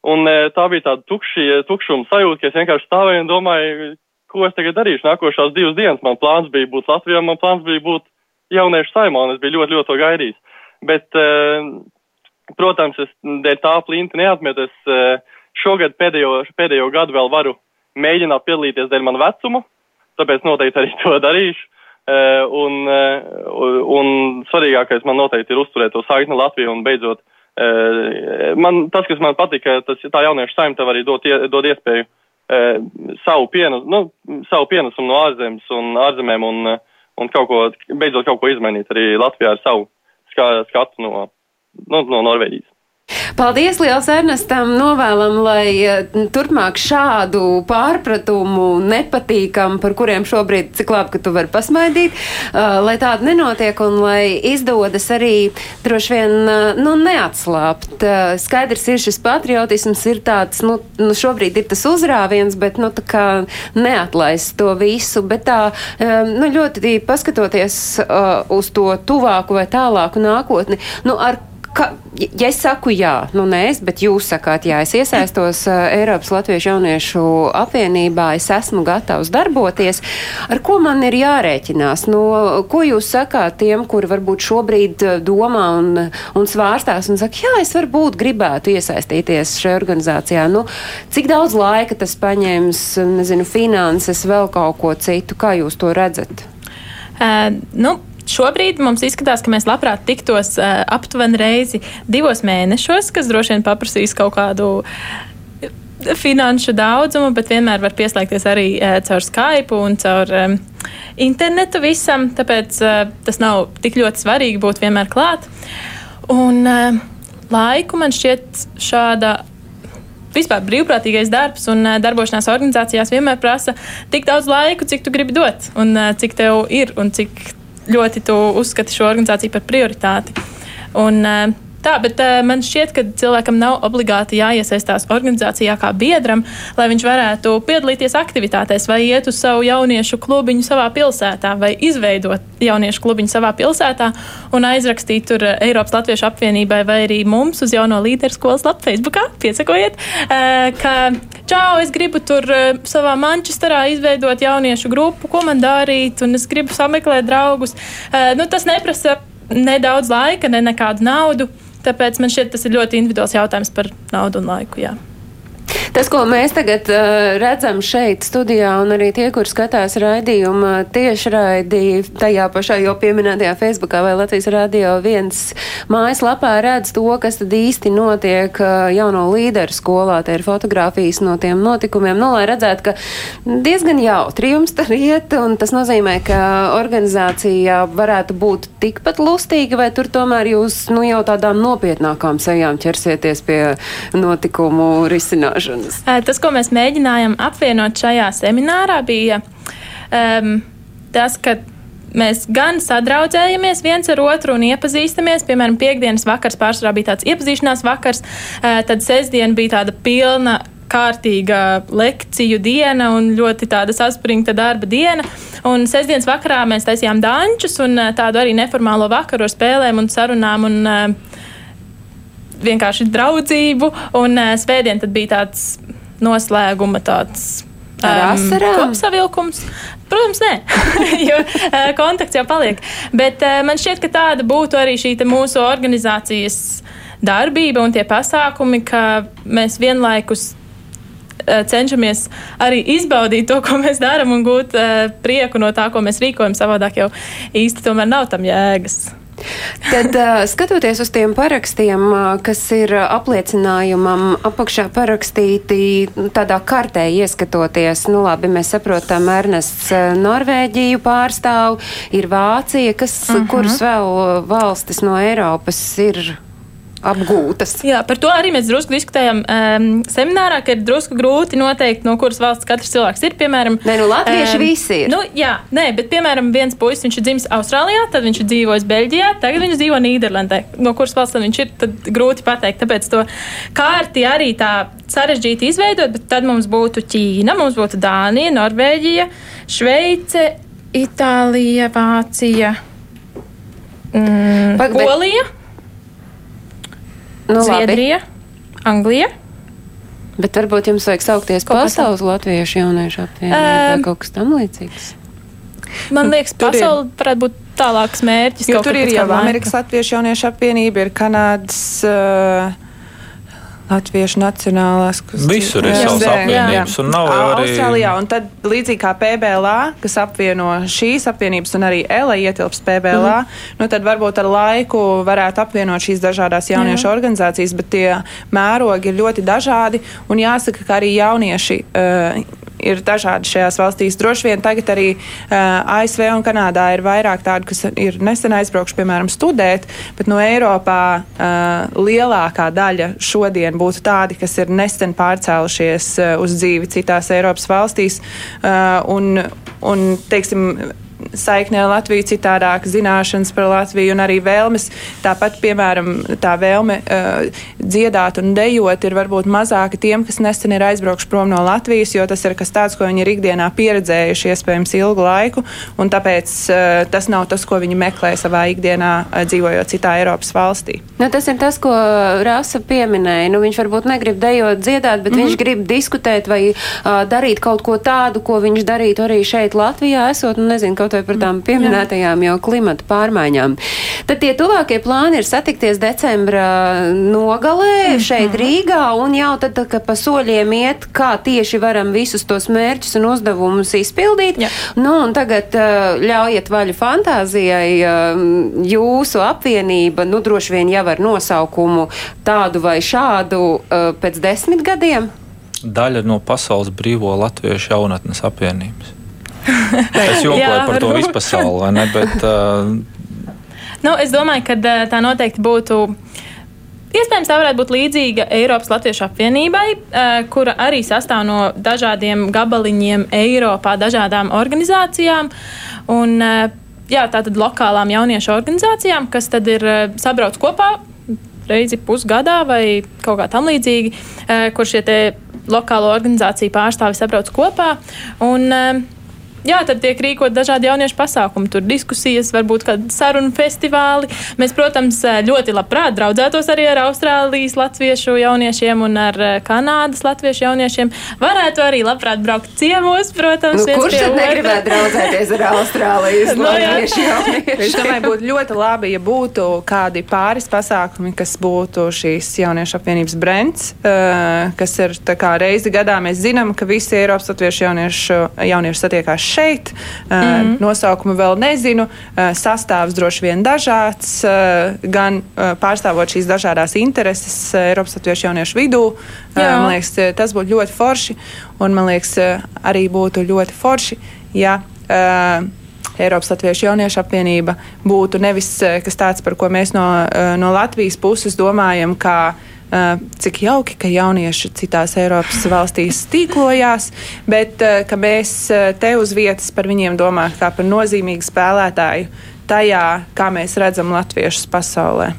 Un uh, tā bija tāda tukši, tukšuma sajūta, ka es vienkārši stāvēju un domāju, ko es tagad darīšu nākošās divas dienas. Man plāns bija būt Latvijā, man plāns bija būt jauniešu saimā, un es biju ļoti, ļoti to gaidījis. Bet, uh, protams, es dēļ tā plinta neatmetu. Es uh, šogad pēdējo, pēdējo gadu vēl varu mēģināt piedalīties dēļ man vecuma, tāpēc noteikti arī to darīšu. Uh, un, uh, un svarīgākais man noteikti ir uzturēt to saikni Latviju un beidzot. Uh, man, tas, kas man patika, tas tā jauniešu saimta arī dod, dod iespēju savu, pienu, nu, savu pienesumu no ārzemes un ārzemēm un, un kaut ko, beidzot kaut ko izmainīt arī Latvijā ar savu skatu no, no, no Norvēģijas. Paldies liels Ernestam, novēlam, lai eh, turpmāk šādu pārpratumu nepatīkam, par kuriem šobrīd cik labi, ka tu vari pasmaidīt, uh, lai tāda nenotiek un lai izdodas arī droši vien, uh, nu, neatslāpt. Uh, skaidrs ir šis patriotisms ir tāds, nu, nu, šobrīd ir tas uzrāviens, bet, nu, tā kā neatlaist to visu, bet tā, um, nu, ļoti paskatoties uz to tuvāku vai tālāku nākotni, nu, ar ka, ja es saku jā, nu nē, es, bet jūs sakāt jā, es iesaistos uh, Eiropas Latviešu jauniešu apvienībā, es esmu gatavs darboties, ar ko man ir jārēķinās? Nu, ko jūs sakāt tiem, kuri varbūt šobrīd domā un, un svārstās un saka, jā, es varbūt gribētu iesaistīties šajā organizācijā. Nu, cik daudz laika tas paņems, nezinu, finanses, vēl kaut ko citu, kā jūs to redzat? Uh, nu, Šobrīd mums izskatās, ka mēs labprāt tiktos uh, aptuveni reizi divos mēnešos, kas droši vien paprasīs kaut kādu finanšu daudzumu, bet vienmēr var pieslēgties arī uh, caur Skype un caur um, internetu visam. Tāpēc uh, tas nav tik ļoti svarīgi būt vienmēr klāt. Un uh, laiku man šķiet šāda vispār brīvprātīgais darbs un darbošanās organizācijās vienmēr prasa tik daudz laika, cik tu gribi dot, un cik tev ir un cik ļoti tu uzskati šo organizāciju par prioritāti. Un, eh, Tā, bet uh, man šķiet, ka cilvēkam nav obligāti jāiesaistās organizācijā kā biedram, lai viņš varētu piedalīties aktivitātēs, vai iet uz savu jauniešu klubiņu savā pilsētā, vai izveidot jauniešu klubiņu savā pilsētā un aizrakstīt tur Eiropas Latviešu apvienībai vai arī mums uz jauno līderu skolas lapu Facebookā. Piesakojiet, uh, ka čau, es gribu tur uh, savā Manchesterā izveidot jauniešu grupu, ko man darīt, un es gribu sameklēt draugus. Uh, nu, tas neprasa nedaudz laika, ne nekādu naudu. Tāpēc man šķiet, tas ir ļoti individuāls jautājums par naudu un laiku. Jā. Tas, ko mēs tagad uh, redzam šeit studijā, un arī tie, kur skatās raidījumu tiešraidī tajā pašā jau pieminētajā Facebookā vai Latvijas radio viens mājaslapā, redz to, kas tad īsti notiek uh, jauno līderu skolā. Te ir fotografijas no tiem notikumiem, nu, lai redzētu, ka diezgan jautri jums tur iet, un tas nozīmē, ka organizācija varētu būt tikpat lustīga, vai tur tomēr jūs, nu, jau tādām nopietnākām sejām ķersieties pie notikumu risināšanas sarunas? Tas, ko mēs mēģinājām apvienot šajā seminārā, bija um, tas, ka mēs gan sadraudzējamies viens ar otru un iepazīstamies. Piemēram, piekdienas vakars pārsvarā bija tāds iepazīšanās vakars, tad sestdiena bija tāda pilna. Kārtīga lekciju diena un ļoti tāda saspringta darba diena. Un sestdienas vakarā mēs taisījām dančus un tādu arī neformālo vakaru ar spēlēm un sarunām un uh, vienkārši draudzību, un uh, svētdien tad bija tāds noslēguma tāds. Asarām? kopsavilkums. Protams, nē, jo uh, kontakts jau paliek. Bet uh, man šķiet, ka tāda būtu arī šī mūsu organizācijas darbība un tie pasākumi, ka mēs vienlaikus cenšamies arī izbaudīt to, ko mēs darām, un gūt uh, prieku no tā, ko mēs rīkojam. Savādāk jau īsti tomēr nav tam jēgas. Tad, skatoties uz tiem parakstiem, kas ir apliecinājumam apakšā parakstīti tādā kartē ieskatoties, nu labi, mēs saprotam, Ernests Norvēģiju pārstāv, ir Vācija, kas, uh -huh. kuras vēl valstis no Eiropas ir apgūtas. Jā, par to arī mēs drusku diskutējam um, seminārā, ka ir drusku grūti noteikt, no kuras valsts katrs cilvēks ir. Piemēram, nē, nu, Latvieši um, visi ir. Nu, jā, nē, bet, piemēram, viens puisis, viņš ir dzimis Austrālijā, tad viņš ir dzīvojis Beļģijā, tagad viņš dzīvo Nīderlandē. No kuras valsts viņš ir, tad grūti pateikt. Tāpēc to kārti arī tā sarežģīti izveidot, bet tad mums būtu Ķīna, mums būtu Dānija, Norvēģija, Šveice, Itālija, Vācija, mm, Polija. Bet... Nu, Zviedrija, labi. Anglija. Bet varbūt jums vajag saukties pasaules latviešu jauniešu apvienību um, vai kaut kas tam līdzīgs. Man liekas, pasaule varētu būt tālāks mērķis. Tur ir jau Amerikas Latviešu jauniešu apvienība, ir Kanādas. Uh, Latviešu nacionālās kustība. Visur ir savas apvienības, un nav arī. Austrālijā, un tad līdzīgi kā PBLA, kas apvieno šīs apvienības, un arī ELA ietilps PBLA, mm. nu tad varbūt ar laiku varētu apvienot šīs dažādās jauniešu Jā. organizācijas, bet tie mērogi ir ļoti dažādi, un jāsaka, ka arī jaunieši. Uh, ir dažādi šajās valstīs. Droši vien tagad arī uh, ASV un Kanādā ir vairāk tādu, kas ir nesen aizbraukuši, piemēram, studēt, bet no Eiropā uh, lielākā daļa šodien būtu tādi, kas ir nesen pārcēlušies uh, uz dzīvi citās Eiropas valstīs. Uh, un, un, teiksim, saikne ar Latviju, citādāk zināšanas par Latviju un arī vēlmes. Tāpat, piemēram, tā vēlme uh, dziedāt un dejot ir varbūt mazāka tiem, kas nesen ir aizbraukuši prom no Latvijas, jo tas ir kas tāds, ko viņi ir ikdienā pieredzējuši iespējams ilgu laiku, un tāpēc uh, tas nav tas, ko viņi meklē savā ikdienā, uh, dzīvojot citā Eiropas valstī. Nu, tas ir tas, ko Rasa pieminēja. Nu, viņš varbūt negrib dejot, dziedāt, bet mm -hmm. viņš grib diskutēt vai uh, darīt kaut ko tādu, ko viņš darītu arī šeit Latvijā, esot, nu, nezinu, kaut vai par tām pieminētajām jau klimata pārmaiņām. Tad tie tuvākie plāni ir satikties decembra nogalē mm šeit Rīgā un jau tad, ka pa soļiem iet, kā tieši varam visus tos mērķus un uzdevumus izpildīt. Jā. Nu, un tagad uh, ļaujiet vaļu fantāzijai uh, jūsu apvienība, nu, droši vien jau ar nosaukumu tādu vai šādu uh, pēc desmit gadiem. Daļa no pasaules brīvo latviešu jaunatnes apvienības. Es jokoju Jā, par to visu pasauli, vai ne? Bet, uh... nu, es domāju, ka uh, tā noteikti būtu. Iespējams, tā varētu būt līdzīga Eiropas Latviešu apvienībai, uh, kura arī sastāv no dažādiem gabaliņiem Eiropā, dažādām organizācijām. Un, uh, jā, tātad lokālām jauniešu organizācijām, kas tad ir sabrauc kopā reizi pusgadā vai kaut kā tam līdzīgi, kur šie lokālo organizāciju pārstāvi sabrauc kopā. Un, Jā, tad tiek rīkot dažādi jauniešu pasākumi, tur diskusijas, varbūt kādi sarunu festivāli. Mēs, protams, ļoti labprāt draudzētos arī ar Austrālijas latviešu jauniešiem un ar eh, Kanādas latviešu jauniešiem. Varētu arī labprāt braukt ciemos, protams. Nu, kurš tad negribētu draudzēties ar Austrālijas no, latviešu jauniešiem? Es domāju, būtu ļoti labi, ja būtu kādi pāris pasākumi, kas būtu šīs jauniešu apvienības brands, uh, kas ir kā reizi gadā. Mēs zinām, ka visi Eiropas latviešu jauniešu, jaunieši satiekās šeit. Mm -hmm. Nosaukumu vēl nezinu. Sastāvs droši vien dažāds, gan pārstāvot šīs dažādas intereses Eiropas Latviešu jauniešu vidū. Jā. Man liekas, tas būtu ļoti forši. Un man liekas, arī būtu ļoti forši, ja Eiropas Latviešu jauniešu apvienība būtu nevis kas tāds, par ko mēs no, no Latvijas puses domājam, kā Eh, cik jauki, ka jaunieši citās Eiropas valstīs tīklojās, bet eh, ka mēs eh, te uz vietas par viņiem domājam kā par nozīmīgu spēlētāju tajā, kā mēs redzam latviešus pasaulē.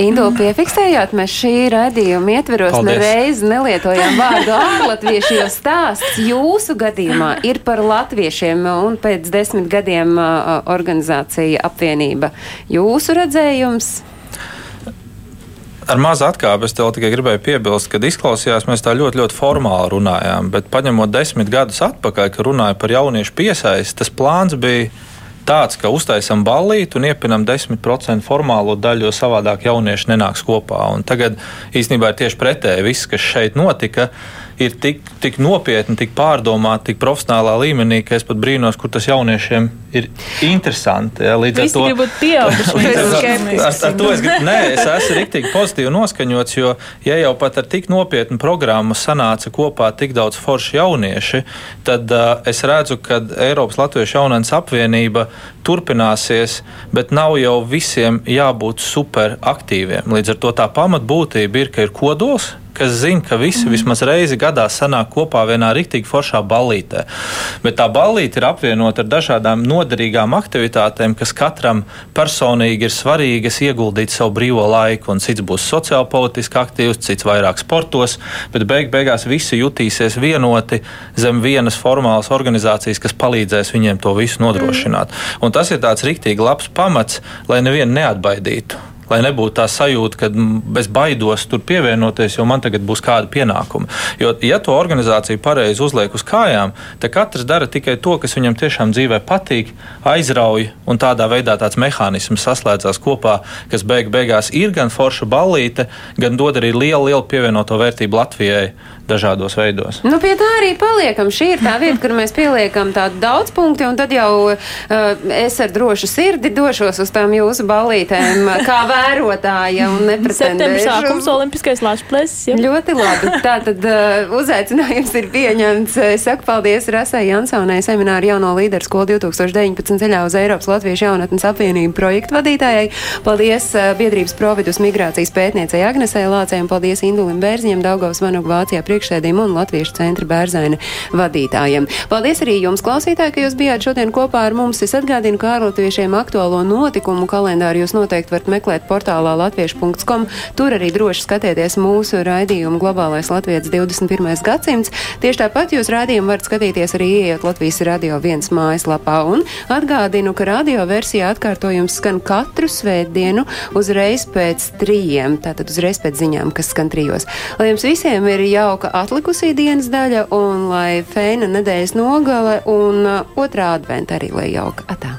Indo, piefiksējāt, mēs šī raidījuma ietveros nereiz nelietojām vārdu ārlatvieši, jo stāsts jūsu gadījumā ir par latviešiem un pēc desmit gadiem organizācija apvienība. Jūsu redzējums? Ar mazu atkāpi es tev tikai gribēju piebilst, ka izklausījās, mēs tā ļoti, ļoti formāli runājām. Bet, paņemot desmit gadus atpakaļ, kad runāja par jauniešu piesaisti, tas plāns bija tāds, ka uztaisām ballīti un iepinām 10% formālo daļu, jo savādāk jaunieši nenāks kopā. Un tagad īstenībā ir tieši pretēji. Viss, kas šeit notika, ir tik, tik nopietni, tik pārdomāti, tik profesionālā līmenī, ka es pat brīnos, kur tas jauniešiem ir interesanti. Ja, līdz Visi ar to grib pieauguši. Ar ar, ar to es, gribu- nē, es esmu rīktīgi pozitīvi noskaņots, jo, ja jau pat ar tik nopietnu programmu sanāca kopā tik daudz foršu jaunieši, tad uh, es redzu, ka Eiropas Latviešu jaunatnes apvienība turpināsies, bet nav jau visiem jābūt super aktīviem. Līdz ar to tā pamatbūtība ir, ka ir kodols, kas zina, ka visi mm. vismaz reizi gadā sanāk kopā vienā rīktīgi foršā ballītē. Bet tā ballīte ir apvienota ar dažādām noderīgām aktivitātēm, kas katram personīgi ir svarīgas, ieguldīt savu brīvo laiku. Un cits būs sociāli politiski aktīvs, cits vairāk sportos, bet beig beigās visi jutīsies vienoti zem vienas formālas organizācijas, kas palīdzēs viņiem to visu nodrošināt. Mm. Un tas ir tāds rīktīgi labs pamats, lai nevienu neatbaidītu lai nebūtu tā sajūta, ka es baidos tur pievienoties, jo man tagad būs kāda pienākuma. Jo, ja to organizācija pareizi uzliek uz kājām, tad katrs dara tikai to, kas viņam tiešām dzīvē patīk, aizrauj, un tādā veidā tāds mehānisms saslēdzās kopā, kas beig beigās ir gan forša ballīte, gan dod arī lielu, lielu pievienoto vērtību Latvijai dažādos veidos. Nu, pie tā arī paliekam. Šī ir tā vieta, kur mēs pieliekam tādu daudz punktu, un tad jau uh, es ar drošu sirdi došos uz tām jūsu ballītēm kā vērotāja un Septembris nepretendēšu. sākums Olimpiskais lāču plēsis. Ļoti labi. Tātad uh, uzaicinājums ir pieņemts. Es saku paldies Rasai Jansonai, semināru jauno līderu skolu 2019 ceļā uz Eiropas Latviešu jaunatnes apvienību projektu vadītājai. Paldies uh, biedrības providus migrācijas pētniecei Agnesei Lācei un paldies Indulim Bērziņam, Daugavas Vanagu Vācijā priekšsēdījiem un Latviešu centra bērzaina vadītājiem. Paldies arī jums, klausītāji, ka jūs bijāt šodien kopā ar mums. Es atgādinu, ka ārlatviešiem aktuālo notikumu kalendāru jūs noteikti varat meklēt portālā latviešu.com. Tur arī droši skatieties mūsu raidījumu Globālais Latvijas 21. gadsimts. Tieši tāpat jūs raidījumu varat skatīties arī ieiet Latvijas radio viens mājaslapā. Un atgādinu, ka radio versijā atkārtojums skan katru svētdienu uzreiz pēc trījiem, tātad uzreiz pēc ziņām, kas skan trijos. Lai jums visiem ir jauka atlikusī dienas daļa un lai feina nedēļas nogale un uh, otrā adventa arī lai jauka. Atā.